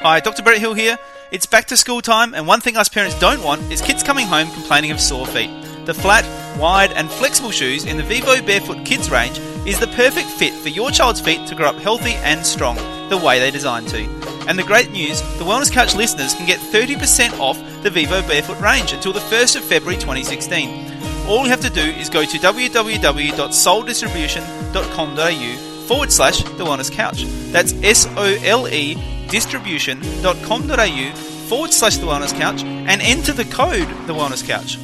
Hi, Dr. Brett Hill here. It's back to school time, and one thing us parents don't want is kids coming home complaining of sore feet. The flat, wide, and flexible shoes in the Vivo Barefoot Kids range is the perfect fit for your child's feet to grow up healthy and strong, the way they're designed to. And the great news the Wellness Couch listeners can get 30% off the Vivo Barefoot range until the 1st of February 2016. All you have to do is go to www.soledistribution.com.au forward slash the wellness couch. That's S O L E distribution.com.au forward slash the wellness couch and enter the code the wellness couch.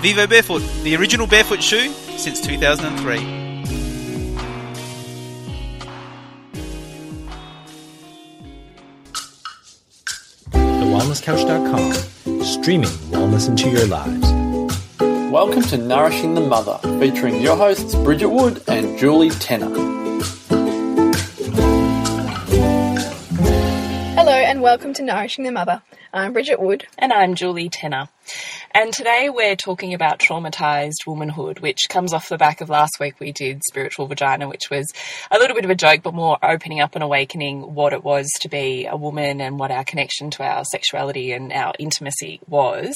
Vivo Barefoot, the original barefoot shoe since 2003. TheWellnessCouch.com, streaming wellness into your lives. Welcome to Nourishing the Mother, featuring your hosts Bridget Wood and Julie Tenner. And welcome to Nourishing the Mother. I'm Bridget Wood. And I'm Julie Tenner. And today we're talking about traumatized womanhood, which comes off the back of last week we did Spiritual Vagina, which was a little bit of a joke, but more opening up and awakening what it was to be a woman and what our connection to our sexuality and our intimacy was.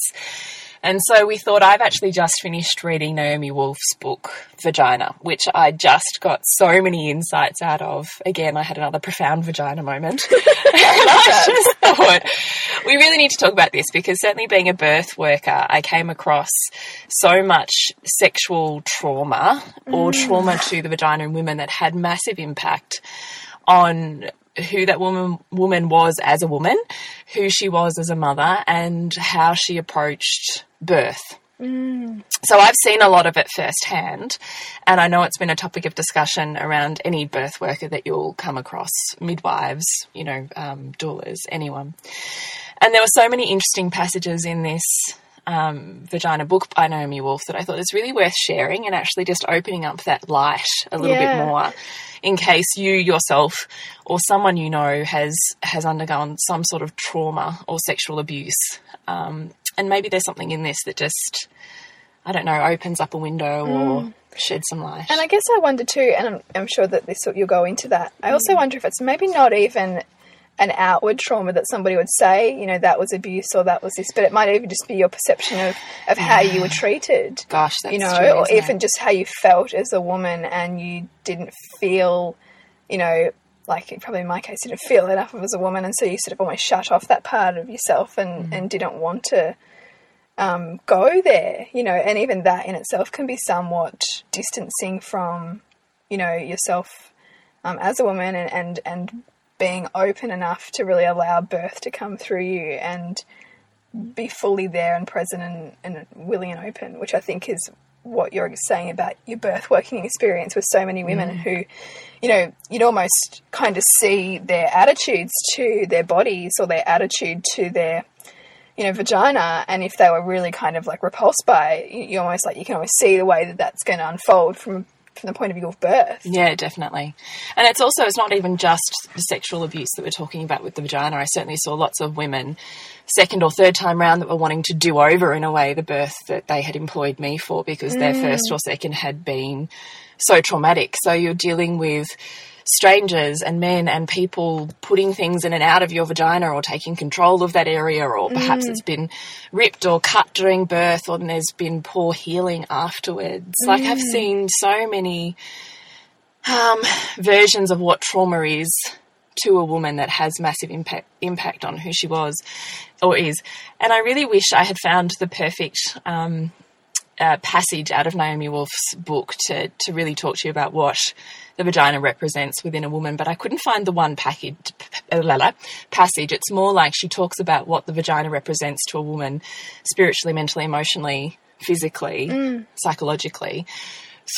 And so we thought I've actually just finished reading Naomi Wolf's book, Vagina, which I just got so many insights out of. Again, I had another profound vagina moment. I just thought we really need to talk about this because certainly being a birth worker, I came across so much sexual trauma or mm. trauma to the vagina in women that had massive impact on who that woman woman was as a woman, who she was as a mother, and how she approached birth. So I've seen a lot of it firsthand, and I know it's been a topic of discussion around any birth worker that you'll come across, midwives, you know, um, doulas, anyone. And there were so many interesting passages in this um, Vagina book by Naomi Wolf that I thought is really worth sharing and actually just opening up that light a little Yeah. bit more in case you yourself or someone you know has has undergone some sort of trauma or sexual abuse. Um, and maybe there's something in this that just, I don't know, opens up a window or mm. sheds some light. And I guess I wonder too, and I'm, I'm sure that this you'll go into that. I also mm. wonder if it's maybe not even an outward trauma that somebody would say, you know, that was abuse or that was this, but it might even just be your perception of, of how you were treated. Gosh, that's you know, true, or even it? just how you felt as a woman and you didn't feel, you know, like probably in my case, you didn't feel enough of as a woman, and so you sort of almost shut off that part of yourself and, Mm-hmm. and didn't want to um, go there, you know, and even that in itself can be somewhat distancing from, you know, yourself um, as a woman and, and, and being open enough to really allow birth to come through you and be fully there and present and, and willing and open, which I think is what you're saying about your birth working experience with so many women who, you know, you'd almost kind of see their attitudes to their bodies or their attitude to their you know, vagina, and if they were really kind of like repulsed by it, you, almost like you can always see the way that that's going to unfold from from the point of view of birth. Yeah, definitely. And it's also, it's not even just the sexual abuse that we're talking about with the vagina. I certainly saw lots of women, second or third time round, that were wanting to do over in a way the birth that they had employed me for because their mm. first or second had been so traumatic. So you're dealing with strangers and men and people putting things in and out of your vagina or taking control of that area or perhaps it's been ripped or cut during birth or there's been poor healing afterwards. Like I've seen so many um, versions of what trauma is to a woman that has massive impact impact on who she was or is. And I really wish I had found the perfect um, uh, passage out of Naomi Wolf's book to to really talk to you about what the vagina represents within a woman. But I couldn't find the one package uh, passage. It's more like she talks about what the vagina represents to a woman spiritually, mentally, emotionally, physically, psychologically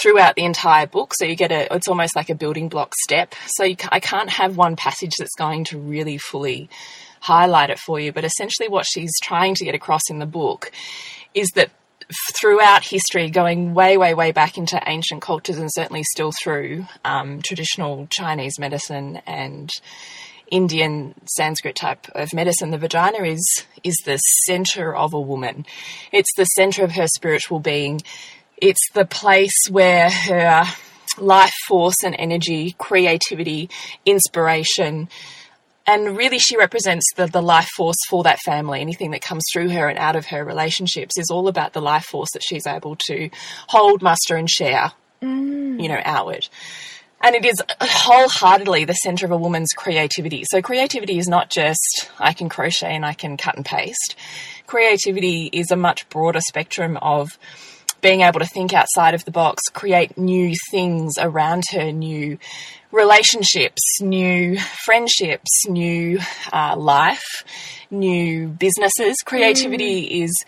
throughout the entire book. So you get a, it's almost like a building block step. So you, I can't have one passage that's going to really fully highlight it for you. But essentially, what she's trying to get across in the book is that throughout history, going way, way, way back into ancient cultures, and certainly still through um, traditional Chinese medicine and Indian Sanskrit type of medicine, the vagina is is the center of a woman. It's the center of her spiritual being. It's the place where her life force and energy, creativity, inspiration, and really, she represents the, the life force for that family. Anything that comes through her and out of her relationships is all about the life force that she's able to hold, muster, and share, mm. you know, outward. And it is wholeheartedly the center of a woman's creativity. So, creativity is not just I can crochet and I can cut and paste. Creativity is a much broader spectrum of being able to think outside of the box, create new things around her, new relationships, new friendships, new uh, life, new businesses. Creativity mm. is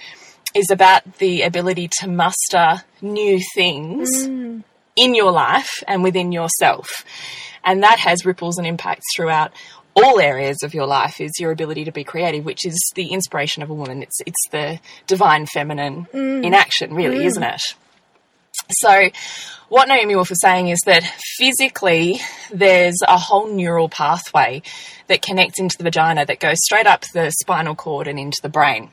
is about the ability to muster new things mm. in your life and within yourself. And that has ripples and impacts throughout all areas of your life is your ability to be creative, which is the inspiration of a woman. It's it's the divine feminine mm. in action, really, isn't it? So, what Naomi Wolf is saying is that physically, there's a whole neural pathway that connects into the vagina that goes straight up the spinal cord and into the brain.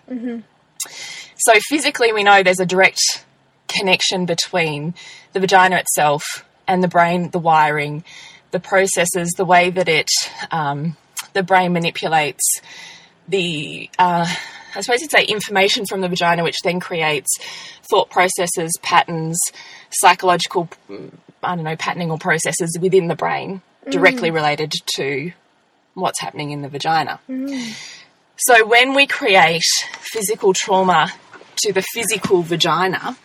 So, physically, we know there's a direct connection between the vagina itself and the brain, the wiring, the processes, the way that it, um, the brain manipulates the, uh, I suppose you'd say information from the vagina, which then creates thought processes, patterns, psychological, mm, I don't know, patterning or processes within the brain directly related to what's happening in the vagina. So when we create physical trauma to the physical vagina,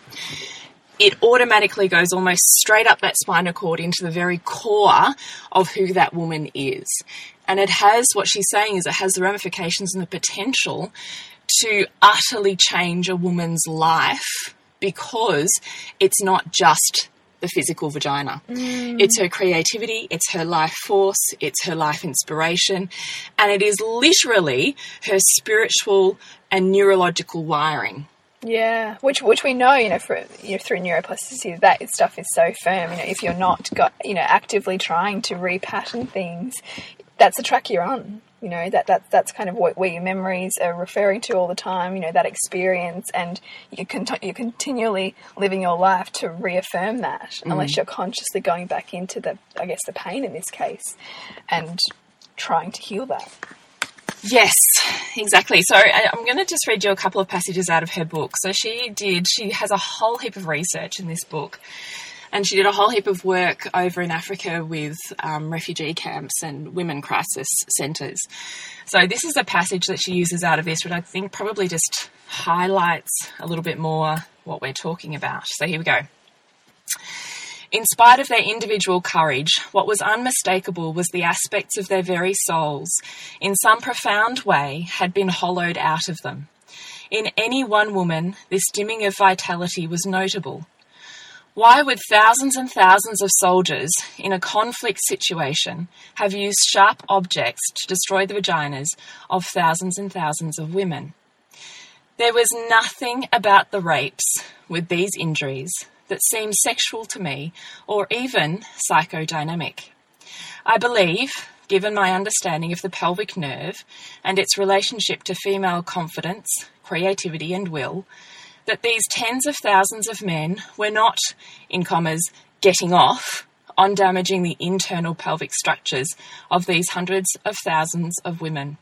it automatically goes almost straight up that spinal cord into the very core of who that woman is. And it has, what she's saying is, it has the ramifications and the potential to utterly change a woman's life because it's not just the physical vagina. Mm. It's her creativity, it's her life force, it's her life inspiration, and it is literally her spiritual and neurological wiring. Yeah, which which we know, you know, for, you know, through neuroplasticity, that stuff is so firm. You know, if you're not got, you know, actively trying to repattern things, that's the track you're on. You know, that that that's kind of what where your memories are referring to all the time. You know, that experience, and you can you're continually living your life to reaffirm that, mm. unless you're consciously going back into the, I guess, the pain in this case, and trying to heal that. Yes, exactly. So I- I'm going to just read you a couple of passages out of her book. So she did, she has a whole heap of research in this book. And she did a whole heap of work over in Africa with um, refugee camps and women crisis centres. So this is a passage that she uses out of this, which I think probably just highlights a little bit more what we're talking about. So here we go. In spite of their individual courage, what was unmistakable was the aspects of their very souls, in some profound way, had been hollowed out of them. In any one woman, this dimming of vitality was notable. Why would thousands and thousands of soldiers in a conflict situation have used sharp objects to destroy the vaginas of thousands and thousands of women? There was nothing about the rapes with these injuries that seemed sexual to me or even psychodynamic. I believe, given my understanding of the pelvic nerve and its relationship to female confidence, creativity, and will, that these tens of thousands of men were not, in commas, getting off on damaging the internal pelvic structures of these hundreds of thousands of women.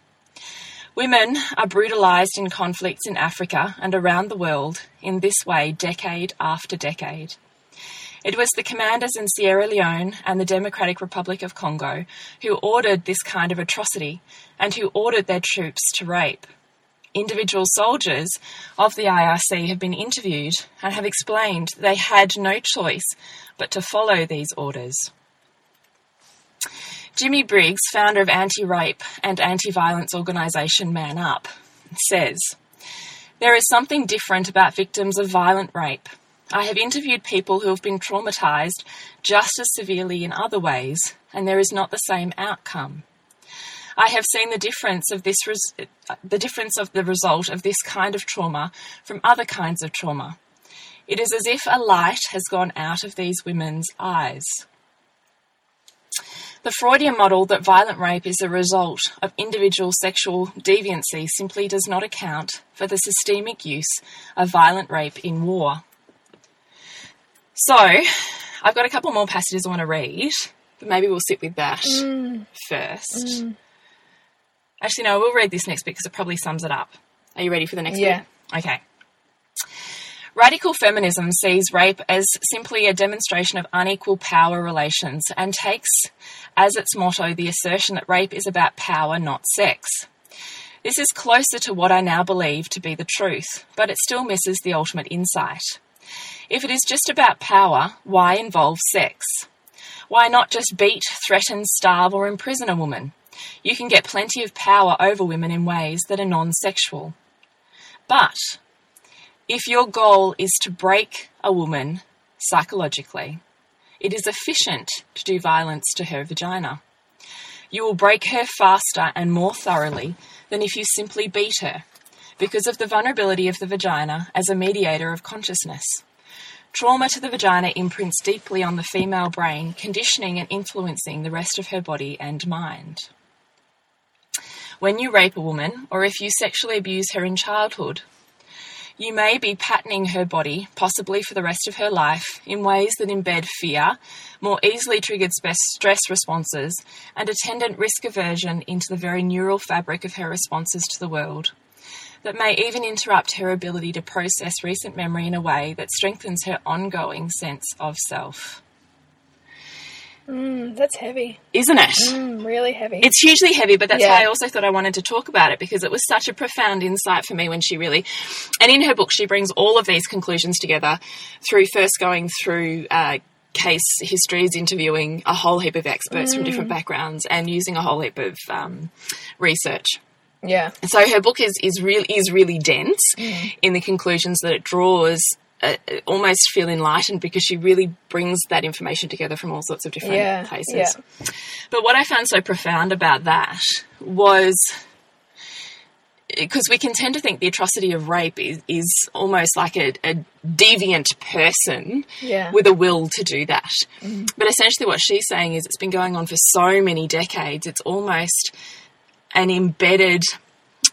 Women are brutalised in conflicts in Africa and around the world in this way decade after decade. It was the commanders in Sierra Leone and the Democratic Republic of Congo who ordered this kind of atrocity and who ordered their troops to rape. Individual soldiers of the IRC have been interviewed and have explained they had no choice but to follow these orders. Jimmie Briggs, founder of anti rape and anti violence organisation Man Up, says There is something different about victims of violent rape. I have interviewed people who have been traumatised just as severely in other ways, and there is not the same outcome. I have seen the difference of this res- the difference of the result of this kind of trauma from other kinds of trauma. It is as if a light has gone out of these women's eyes. The Freudian model that violent rape is a result of individual sexual deviancy simply does not account for the systemic use of violent rape in war. So, I've got a couple more passages I want to read, but maybe we'll sit with that mm. first. Mm. Actually, no, I will read this next bit because it probably sums it up. Are you ready for the next Yeah. bit? Okay. Radical feminism sees rape as simply a demonstration of unequal power relations and takes as its motto the assertion that rape is about power, not sex. This is closer to what I now believe to be the truth, but it still misses the ultimate insight. If it is just about power, why involve sex? Why not just beat, threaten, starve, or imprison a woman? You can get plenty of power over women in ways that are non sexual. But if your goal is to break a woman psychologically, it is efficient to do violence to her vagina. You will break her faster and more thoroughly than if you simply beat her, because of the vulnerability of the vagina as a mediator of consciousness. Trauma to the vagina imprints deeply on the female brain, conditioning and influencing the rest of her body and mind. When you rape a woman, or if you sexually abuse her in childhood, you may be patterning her body, possibly for the rest of her life, in ways that embed fear, more easily triggered stress responses, and attendant risk aversion into the very neural fabric of her responses to the world. That may even interrupt her ability to process recent memory in a way that strengthens her ongoing sense of self. Mm, that's heavy. Isn't it? Mm, really heavy. It's hugely heavy, but that's Yeah. why I also thought I wanted to talk about it because it was such a profound insight for me when she really. And in her book, she brings all of these conclusions together through first going through. Uh, Case histories, interviewing a whole heap of experts from different backgrounds, and using a whole heap of um, research. yeah. So her book is is really is really dense in the conclusions that it draws. Uh, almost feel enlightened because she really brings that information together from all sorts of different Yeah, places. yeah. But what I found so profound about that was because we can tend to think the atrocity of rape is, is almost like a, a deviant person Yeah. with a will to do that. But essentially, what she's saying is it's been going on for so many decades, it's almost an embedded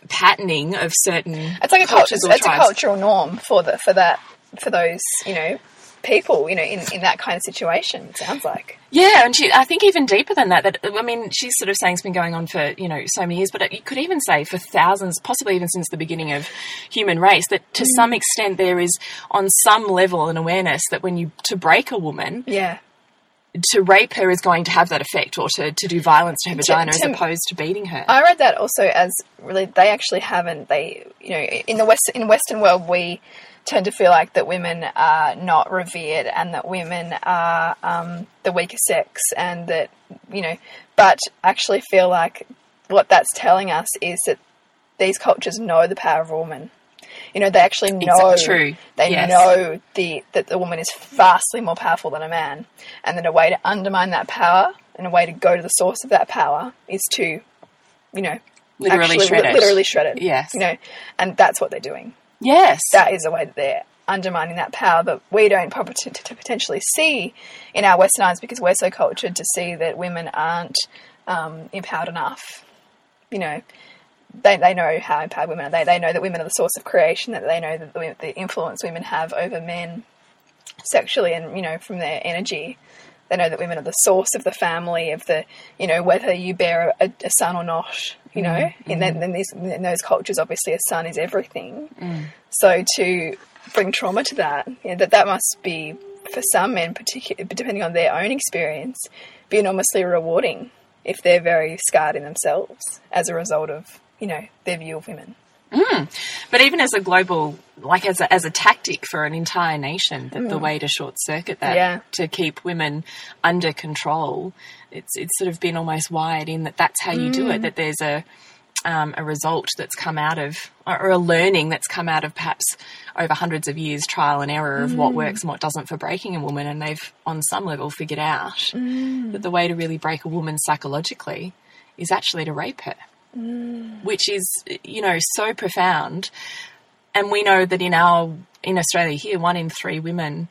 patterning of certain It's like a culture. cultures It's a cultural norm for the for that for those you know people you know in, in that kind of situation. It sounds like. Yeah, and she, I think even deeper than that. That I mean, she's sort of saying it's been going on for you know so many years, but you could even say for thousands, possibly even since the beginning of human race. That to some mm. extent there is, on some level, an awareness that when you to break a woman, Yeah. to rape her is going to have that effect, or to, to do violence to her vagina to- as opposed to beating her. I read that also as really they actually haven't they you know in the west in Western world we tend to feel like that women are not revered and that women are um, the weaker sex and that you know but actually feel like what that's telling us is that these cultures know the power of a woman. You know, they actually know. Exactly, true. They Yes. know the that the woman is vastly more powerful than a man, and that a way to undermine that power and a way to go to the source of that power is to, you know, Literally actually shred it. literally shred it. Yes. you know, and that's what they're doing. Yes, That is a way that they're undermining that power, that we don't potentially see in our Western eyes because we're so cultured to see that women aren't um, empowered enough. You know, they, they know how empowered women are. They, they know that women are the source of creation, that they know that the, the influence women have over men sexually and, you know, from their energy. They know that women are the source of the family, of the, you know, whether you bear a, a son or not, you know. Mm, and then, mm. then these, in those cultures, obviously, a son is everything. Mm. So to bring trauma to that, you know, that that must be for some men, particularly depending on their own experience, be enormously rewarding if they're very scarred in themselves as a result of you know their view of women. But even as a global, like as a, as a tactic for an entire nation, that the way to short circuit that, Mm. Yeah. to keep women under control, it's it's sort of been almost wired in that that's how you do Mm. it. That there's a um, a result that's come out of, or, or a learning that's come out of perhaps over hundreds of years trial and error of Mm. what works and what doesn't for breaking a woman, and they've on some level figured out Mm. that the way to really break a woman psychologically is actually to rape her Mm. which is you know so profound. And we know that in our in australia here one in three women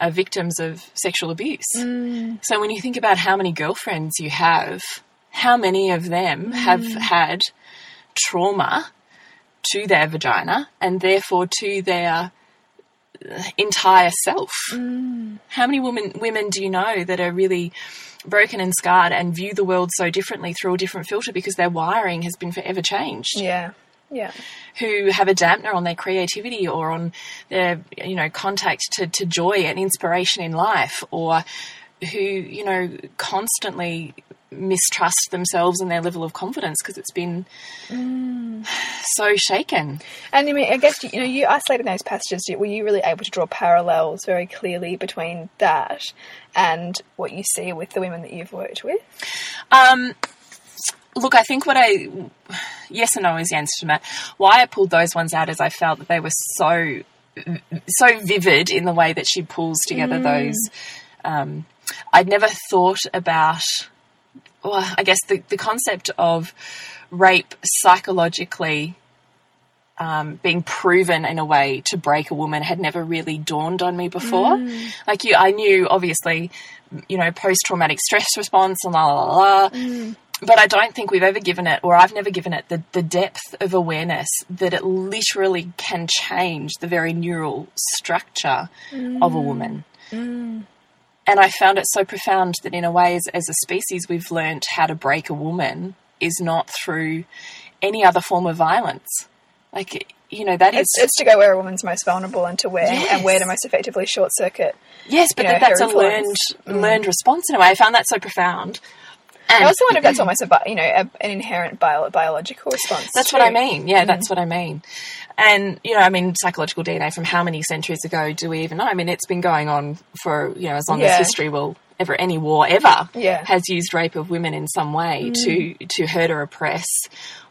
are victims of sexual abuse. Mm. So when you think about how many girlfriends you have how many of them mm. have had trauma to their vagina and therefore to their entire self? How many women women do you know that are really broken and scarred and view the world so differently through a different filter because their wiring has been forever changed. Yeah. Yeah. Who have a dampener on their creativity or on their, you know, contact to, to joy and inspiration in life or who, you know, constantly mistrust themselves and their level of confidence because it's been so shaken. And I mean, I guess you know, you isolated those passages. Were you really able to draw parallels very clearly between that and what you see with the women that you've worked with? Um, look, I think what I yes and no is the answer to that. Why I pulled those ones out is I felt that they were so so vivid in the way that she pulls together those. Um, I'd never thought about. Well, I guess the the concept of rape psychologically um, being proven in a way to break a woman had never really dawned on me before. Mm. Like you, I knew obviously, you know, post traumatic stress response and la la la. la. Mm. But I don't think we've ever given it, or I've never given it, the, the depth of awareness that it literally can change the very neural structure of a mm. woman. And I found it so profound that, in a way, as, as a species, we've learned how to break a woman is not through any other form of violence. Like, you know, that is. It's, it's to go where a woman's most vulnerable and to where and where Yes. to most effectively short circuit. yes, but know, that, that's a learned, influence. learned response in a way. I found that so profound. And I also wonder if that's almost a bi- you know a, an inherent bio, biological response. That's too. what I mean. Yeah, that's mm. what I mean. And you know, I mean, psychological DNA from how many centuries ago do we even know? I mean, it's been going on for you know as long Yeah. as history will ever any war ever Yeah. has used rape of women in some way mm. to to hurt or oppress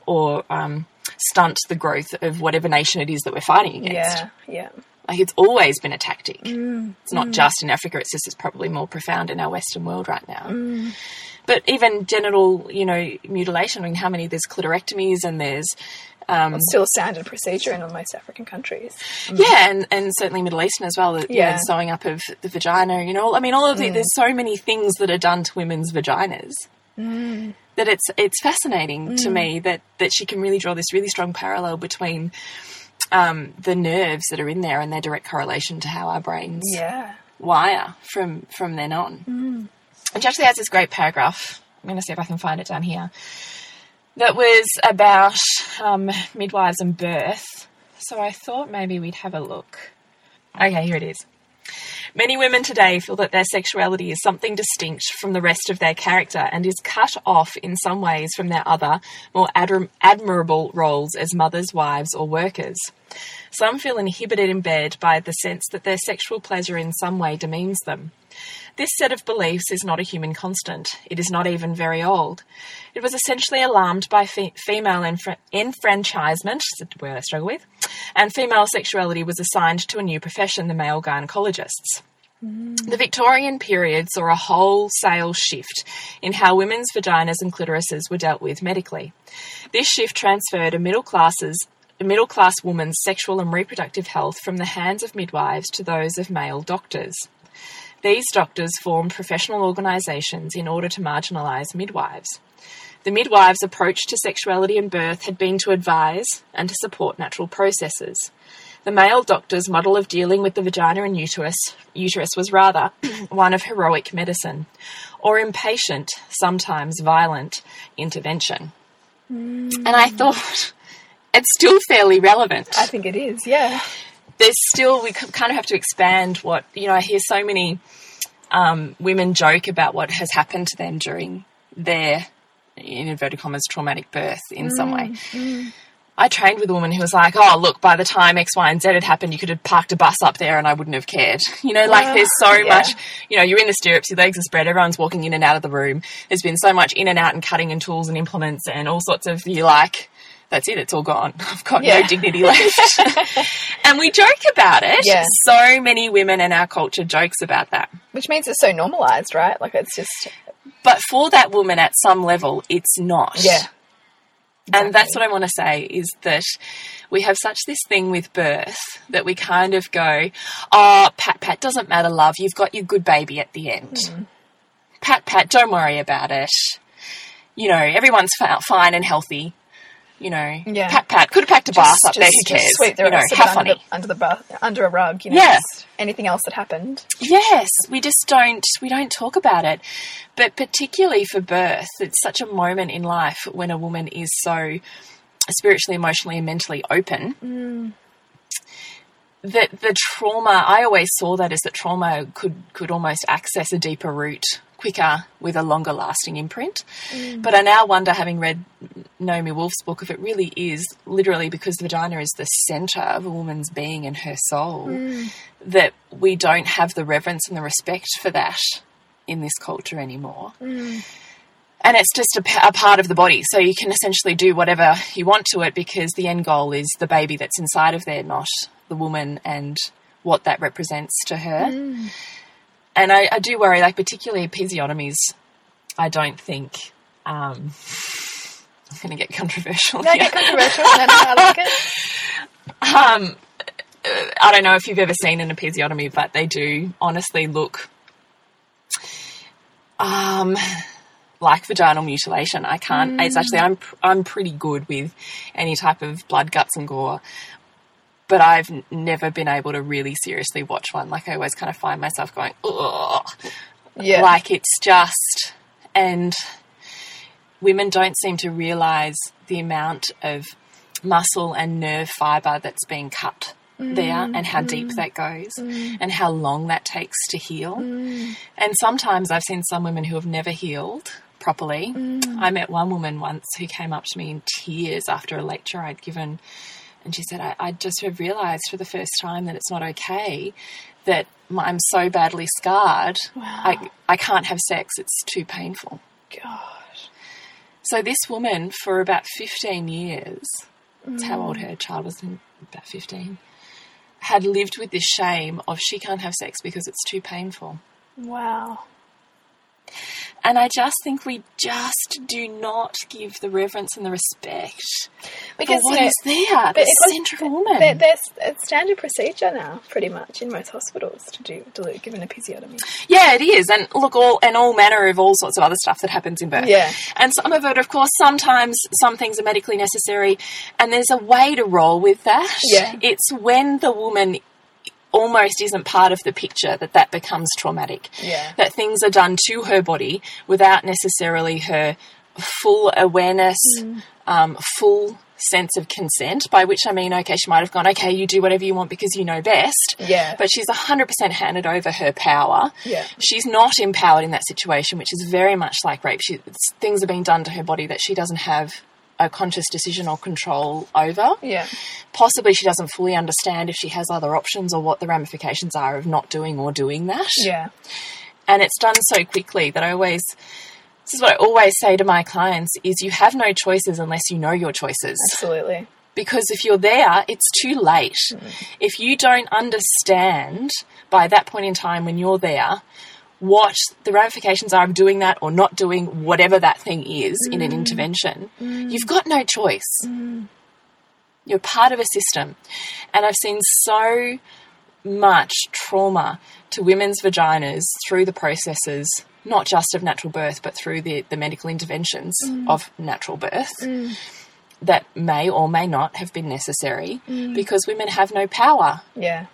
or um, stunt the growth of whatever nation it is that we're fighting against. Yeah, yeah. Like it's always been a tactic. Mm, it's not just in Africa. It's just it's probably more profound in our Western world right now. But even genital, you know, mutilation. I mean, how many? There's clitorectomies and there's um, It's still a standard procedure in most African countries. Mm. Yeah, and, and certainly Middle Eastern as well. that, you know, Yeah. the sewing up of the vagina, you know. I mean, all of the, mm. there's so many things that are done to women's vaginas mm. that it's it's fascinating to me that that she can really draw this really strong parallel between um, the nerves that are in there and their direct correlation to how our brains Yeah. wire from from then on. And she actually has this great paragraph. I'm going to see if I can find it down here. That was about um, midwives and birth. So I thought maybe we'd have a look. Okay, here it is. Many women today feel that their sexuality is something distinct from the rest of their character and is cut off in some ways from their other, more adm- admirable roles as mothers, wives, or workers. Some feel inhibited in bed by the sense that their sexual pleasure in some way demeans them. This set of beliefs is not a human constant. It is not even very old. It was essentially alarmed by fe- female enfra- enfranchisement, a word I struggle with, and female sexuality was assigned to a new profession, the male gynecologists. Mm. The Victorian period saw a wholesale shift in how women's vaginas and clitorises were dealt with medically. This shift transferred a middle classes a middle class woman's sexual and reproductive health from the hands of midwives to those of male doctors. These doctors formed professional organisations in order to marginalise midwives. The midwives' approach to sexuality and birth had been to advise and to support natural processes. The male doctor's model of dealing with the vagina and uterus, uterus was rather one of heroic medicine, or impatient, sometimes violent, intervention. Mm. And I thought it's still fairly relevant I think it is. Yeah. there's still we kind of have to expand what you know. I hear so many um, women joke about what has happened to them during their in inverted commas traumatic birth in some way. I trained with a woman who was like, "Oh, look, by the time X, Y, and Z had happened, you could have parked a bus up there, and I wouldn't have cared." You know, like Wow. there's so Yeah. much. You know, you're in the stirrups, your legs are spread, everyone's walking in and out of the room. There's been so much in and out and cutting and tools and implements and all sorts of. You like, that's it, it's all gone. I've got Yeah. no dignity left. and we joke about it. Yeah. So many women in our culture jokes about that. Which means it's so normalized, right? Like it's just But for that woman at some level, it's not. yeah. And that's what I want to say is that we have such this thing with birth that we kind of go, oh, pat, pat, doesn't matter, love. You've got your good baby at the end. Hmm. Pat, pat, don't worry about it. You know, everyone's fine and healthy. You know, Yeah. pat pat. Could have packed a bath up there. Who cares? sweep the you know, rest of how it under the, under the bath, under a rug. You know, Yeah. anything else that happened. Yes, we just don't we don't talk about it. But particularly for birth, it's such a moment in life when a woman is so spiritually, emotionally, and mentally open. Mm. That the trauma, I always saw that as that trauma could could almost access a deeper root quicker with a longer lasting imprint. Mm. But I now wonder, having read Naomi Wolf's book, if it really is literally because the vagina is the center of a woman's being and her soul, mm. that we don't have the reverence and the respect for that in this culture anymore. Mm. And it's just a, a part of the body, so you can essentially do whatever you want to it because the end goal is the baby that's inside of there, not the woman and what that represents to her. And I, I do worry, like particularly episiotomies. I don't think. Um, I'm going to get controversial. No, here. get controversial. no, no, I like it. Um, I don't know if you've ever seen an episiotomy, but they do honestly look um, like vaginal mutilation. I can't. It's actually I'm I'm pretty good with any type of blood, guts, and gore. But I've never been able to really seriously watch one. Like I always kind of find myself going, ugh. Yeah. Like it's just, and women don't seem to realize the amount of muscle and nerve fiber that's being cut there mm, and how deep mm, that goes mm. and how long that takes to heal. And sometimes I've seen some women who have never healed properly. I met one woman once who came up to me in tears after a lecture I'd given. And she said, I, I just have realized for the first time that it's not okay that my- I'm so badly scarred. I, I can't have sex. It's too painful. Gosh. So this woman, for about 15 years, that's how old mm. her child was, about 15, had lived with this shame of she can't have sex because it's too painful. Wow. And I just think we just do not give the reverence and the respect Because what you know, is there, the but it was- centre of a woman. there- there's it's standard procedure now, pretty much in most hospitals to do to give an episiotomy. Yeah, it is, and look, all and all manner of all sorts of other stuff that happens in birth. Yeah. and some of it, of course, sometimes some things are medically necessary, and there's a way to roll with that. Yeah. it's when the woman almost isn't part of the picture that that becomes traumatic. Yeah. that things are done to her body without necessarily her full awareness, Mm. um, full sense of consent. By which I mean, okay, she might have gone, okay, you do whatever you want because you know best. Yeah. But she's 100% handed over her power. Yeah. She's not empowered in that situation, which is very much like rape. She, things are being done to her body that she doesn't have a conscious decision or control over. Yeah. Possibly she doesn't fully understand if she has other options or what the ramifications are of not doing or doing that Yeah. and it's done so quickly that I always this is what I always say to my clients is you have no choices unless you know your choices Absolutely. because if you're there it's too late mm. if you don't understand by that point in time when you're there what the ramifications are of doing that or not doing whatever that thing is in an mm. intervention. Mm. You've got no choice. Mm. You're part of a system. And I've seen so much trauma to women's vaginas through the processes, not just of natural birth, but through the, the medical interventions of natural birth that may or may not have been necessary because women have no power. Yeah.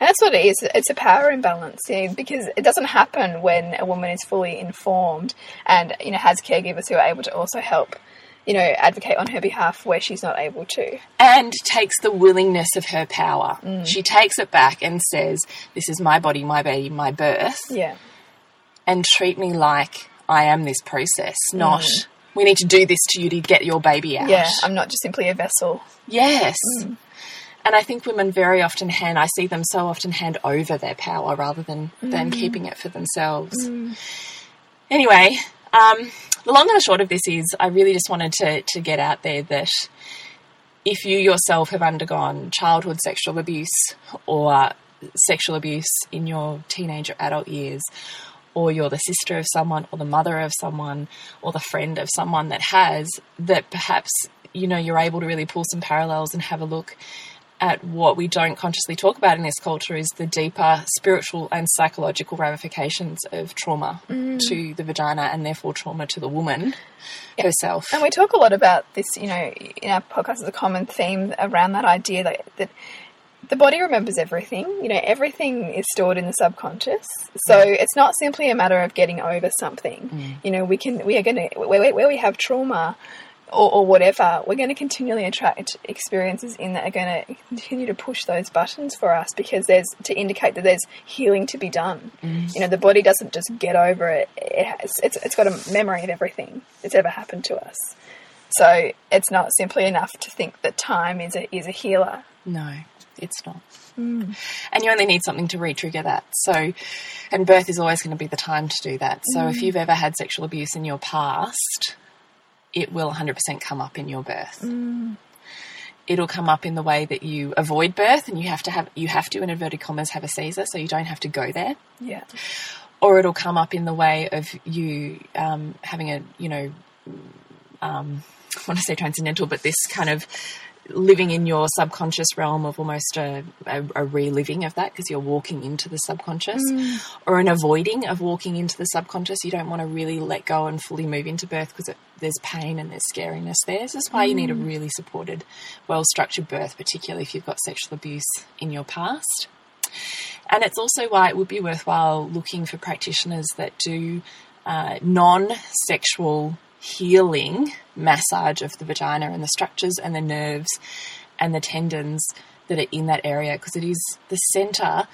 And that's what it is. It's a power imbalance, know, because it doesn't happen when a woman is fully informed and you know has caregivers who are able to also help, you know, advocate on her behalf where she's not able to. And takes the willingness of her power. Mm. She takes it back and says, This is my body, my baby, my birth, Yeah. and treat me like I am this process, mm. not we need to do this to you to get your baby out. Yeah. I'm not just simply a vessel. Yes. Mm. And I think women very often hand, I see them so often hand over their power rather than, than keeping it for themselves. Anyway, um, the long and the short of this is I really just wanted to, to get out there that if you yourself have undergone childhood sexual abuse or sexual abuse in your teenage or adult years, or you're the sister of someone, or the mother of someone, or the friend of someone that has, that perhaps you know you're able to really pull some parallels and have a look at what we don't consciously talk about in this culture is the deeper spiritual and psychological ramifications of trauma mm. to the vagina and therefore trauma to the woman herself. And we talk a lot about this, you know, in our podcast as a common theme around that idea that, that the body remembers everything. You know, everything is stored in the subconscious. So it's not simply a matter of getting over something. Mm. You know, we can, we are going to, where, where we have trauma or, or whatever, we're going to continually attract experiences in that are going to continue to push those buttons for us because there's to indicate that there's healing to be done. You know, the body doesn't just get over it. It has, it's, it's got a memory of everything that's ever happened to us. So it's not simply enough to think that time is a, is a healer. No, it's not. Mm. And you only need something to re-trigger that. So, and birth is always going to be the time to do that. So, if mm. you've ever had sexual abuse in your past, it will 100% come up in your birth. It'll come up in the way that you avoid birth, and you have to have you have to in inverted commas have a Caesar, so you don't have to go there. Yeah. Or it'll come up in the way of you um, having a you know um, I want to say transcendental, but this kind of living in your subconscious realm of almost a, a, a reliving of that because you're walking into the subconscious or an avoiding of walking into the subconscious. You don't want to really let go and fully move into birth because there's pain and there's scariness there. This is why you need a really supported, well structured birth, particularly if you've got sexual abuse in your past. And it's also why it would be worthwhile looking for practitioners that do uh, non sexual healing massage of the vagina and the structures and the nerves and the tendons that are in that area because it is the center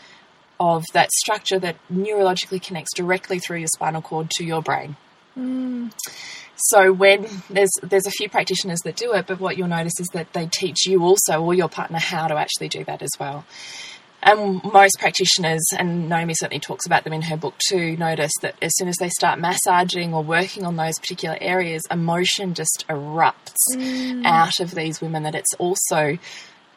of that structure that neurologically connects directly through your spinal cord to your brain. Hmm. So when there's there's a few practitioners that do it, but what you'll notice is that they teach you also or your partner how to actually do that as well. And most practitioners, and Naomi certainly talks about them in her book too, notice that as soon as they start massaging or working on those particular areas, emotion just erupts out of these women. That it's also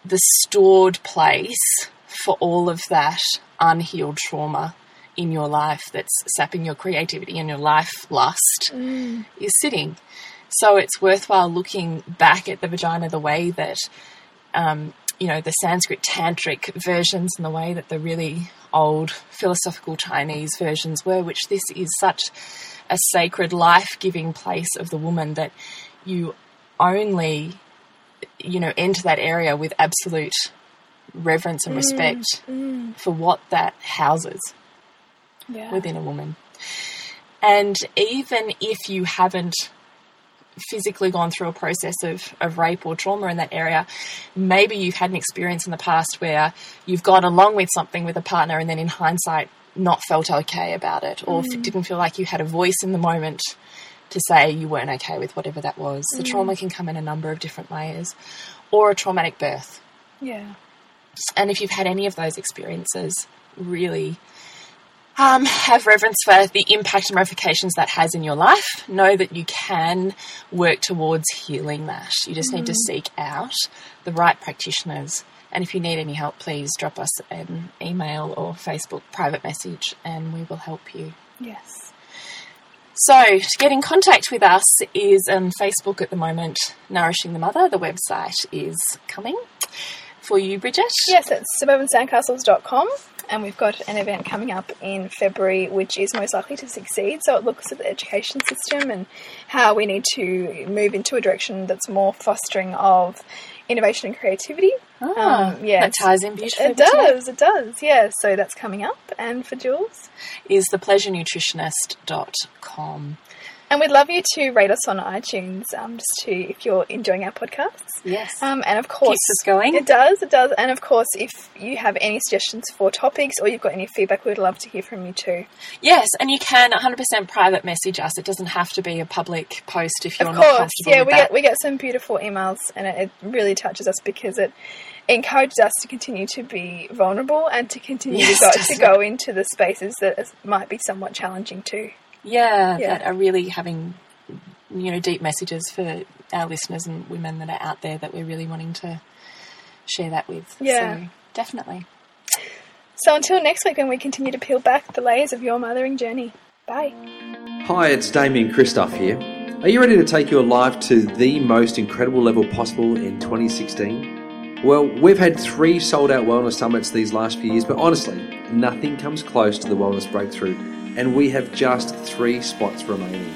the stored place for all of that unhealed trauma in your life that's sapping your creativity and your life lust is sitting. So it's worthwhile looking back at the vagina the way that um, you know, the Sanskrit tantric versions and the way that the really old philosophical Chinese versions were, which this is such a sacred, life giving place of the woman that you only, you know, enter that area with absolute reverence and mm, respect mm. for what that houses Yeah. within a woman. And even if you haven't physically gone through a process of, of rape or trauma in that area, maybe you've had an experience in the past where you've gone along with something with a partner and then in hindsight not felt okay about it or f- didn't feel like you had a voice in the moment to say you weren't okay with whatever that was. The trauma mm. can come in a number of different layers or a traumatic birth. Yeah. And if you've had any of those experiences, really um, have reverence for the impact and ramifications that has in your life. Know that you can work towards healing that. You just need to seek out the right practitioners. And if you need any help, please drop us an email or Facebook private message and we will help you. Yes. So, to get in contact with us is on Facebook at the moment, Nourishing the Mother. The website is coming for you, Bridget. Yes, it's suburbansandcastles.com, and we've got an event coming up in February which is most likely to succeed. So it looks at the education system and how we need to move into a direction that's more fostering of innovation and creativity. Ah, Um, yeah, that ties in beautifully. It does, it does, yeah. So that's coming up. And for Jules? Is thepleasurenutritionist.com. And we'd love you to rate us on iTunes, um, just to if you're enjoying our podcasts. Yes. Um, and of course, Keeps us going. It does, it does. And of course, if you have any suggestions for topics or you've got any feedback, we'd love to hear from you too. yes, and you can 100% private message us. It doesn't have to be a public post if you're of not course, comfortable yeah, we that. get we get some beautiful emails, and it, it really touches us because it encourages us to continue to be vulnerable and to continue Yes, to, go, to go into the spaces that is, might be somewhat challenging too. Yeah, Yeah. that are really having, you know, deep messages for our listeners and women that are out there that we're really wanting to share that with. Yeah. So, definitely. So until next week, when we continue to peel back the layers of your mothering journey. Bye. Hi, it's Damian Kristof here. Are you ready to take your life to the most incredible level possible in 2016? Well, we've had three sold out wellness summits these last few years, but honestly, nothing comes close to the Wellness Breakthrough, and we have just three spots remaining.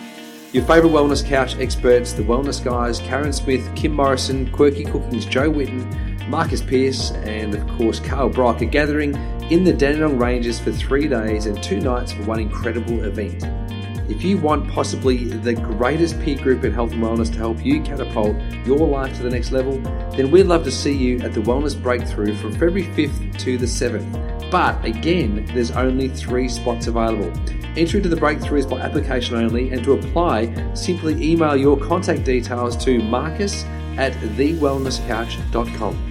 Your favourite wellness couch experts, the wellness guys, Karen Smith, Kim Morrison, Quirky Cooking's Jo Whitton, Marcus Pierce, and of course Carl Brock are gathering in the Dandenong Ranges for three days and two nights for one incredible event. If you want possibly the greatest peer group in health and wellness to help you catapult your life to the next level, then we'd love to see you at the Wellness Breakthrough from February 5th to the 7th. But again, there's only three spots available. Entry to the breakthrough is by application only, and to apply, simply email your contact details to marcus at thewellnesscouch.com.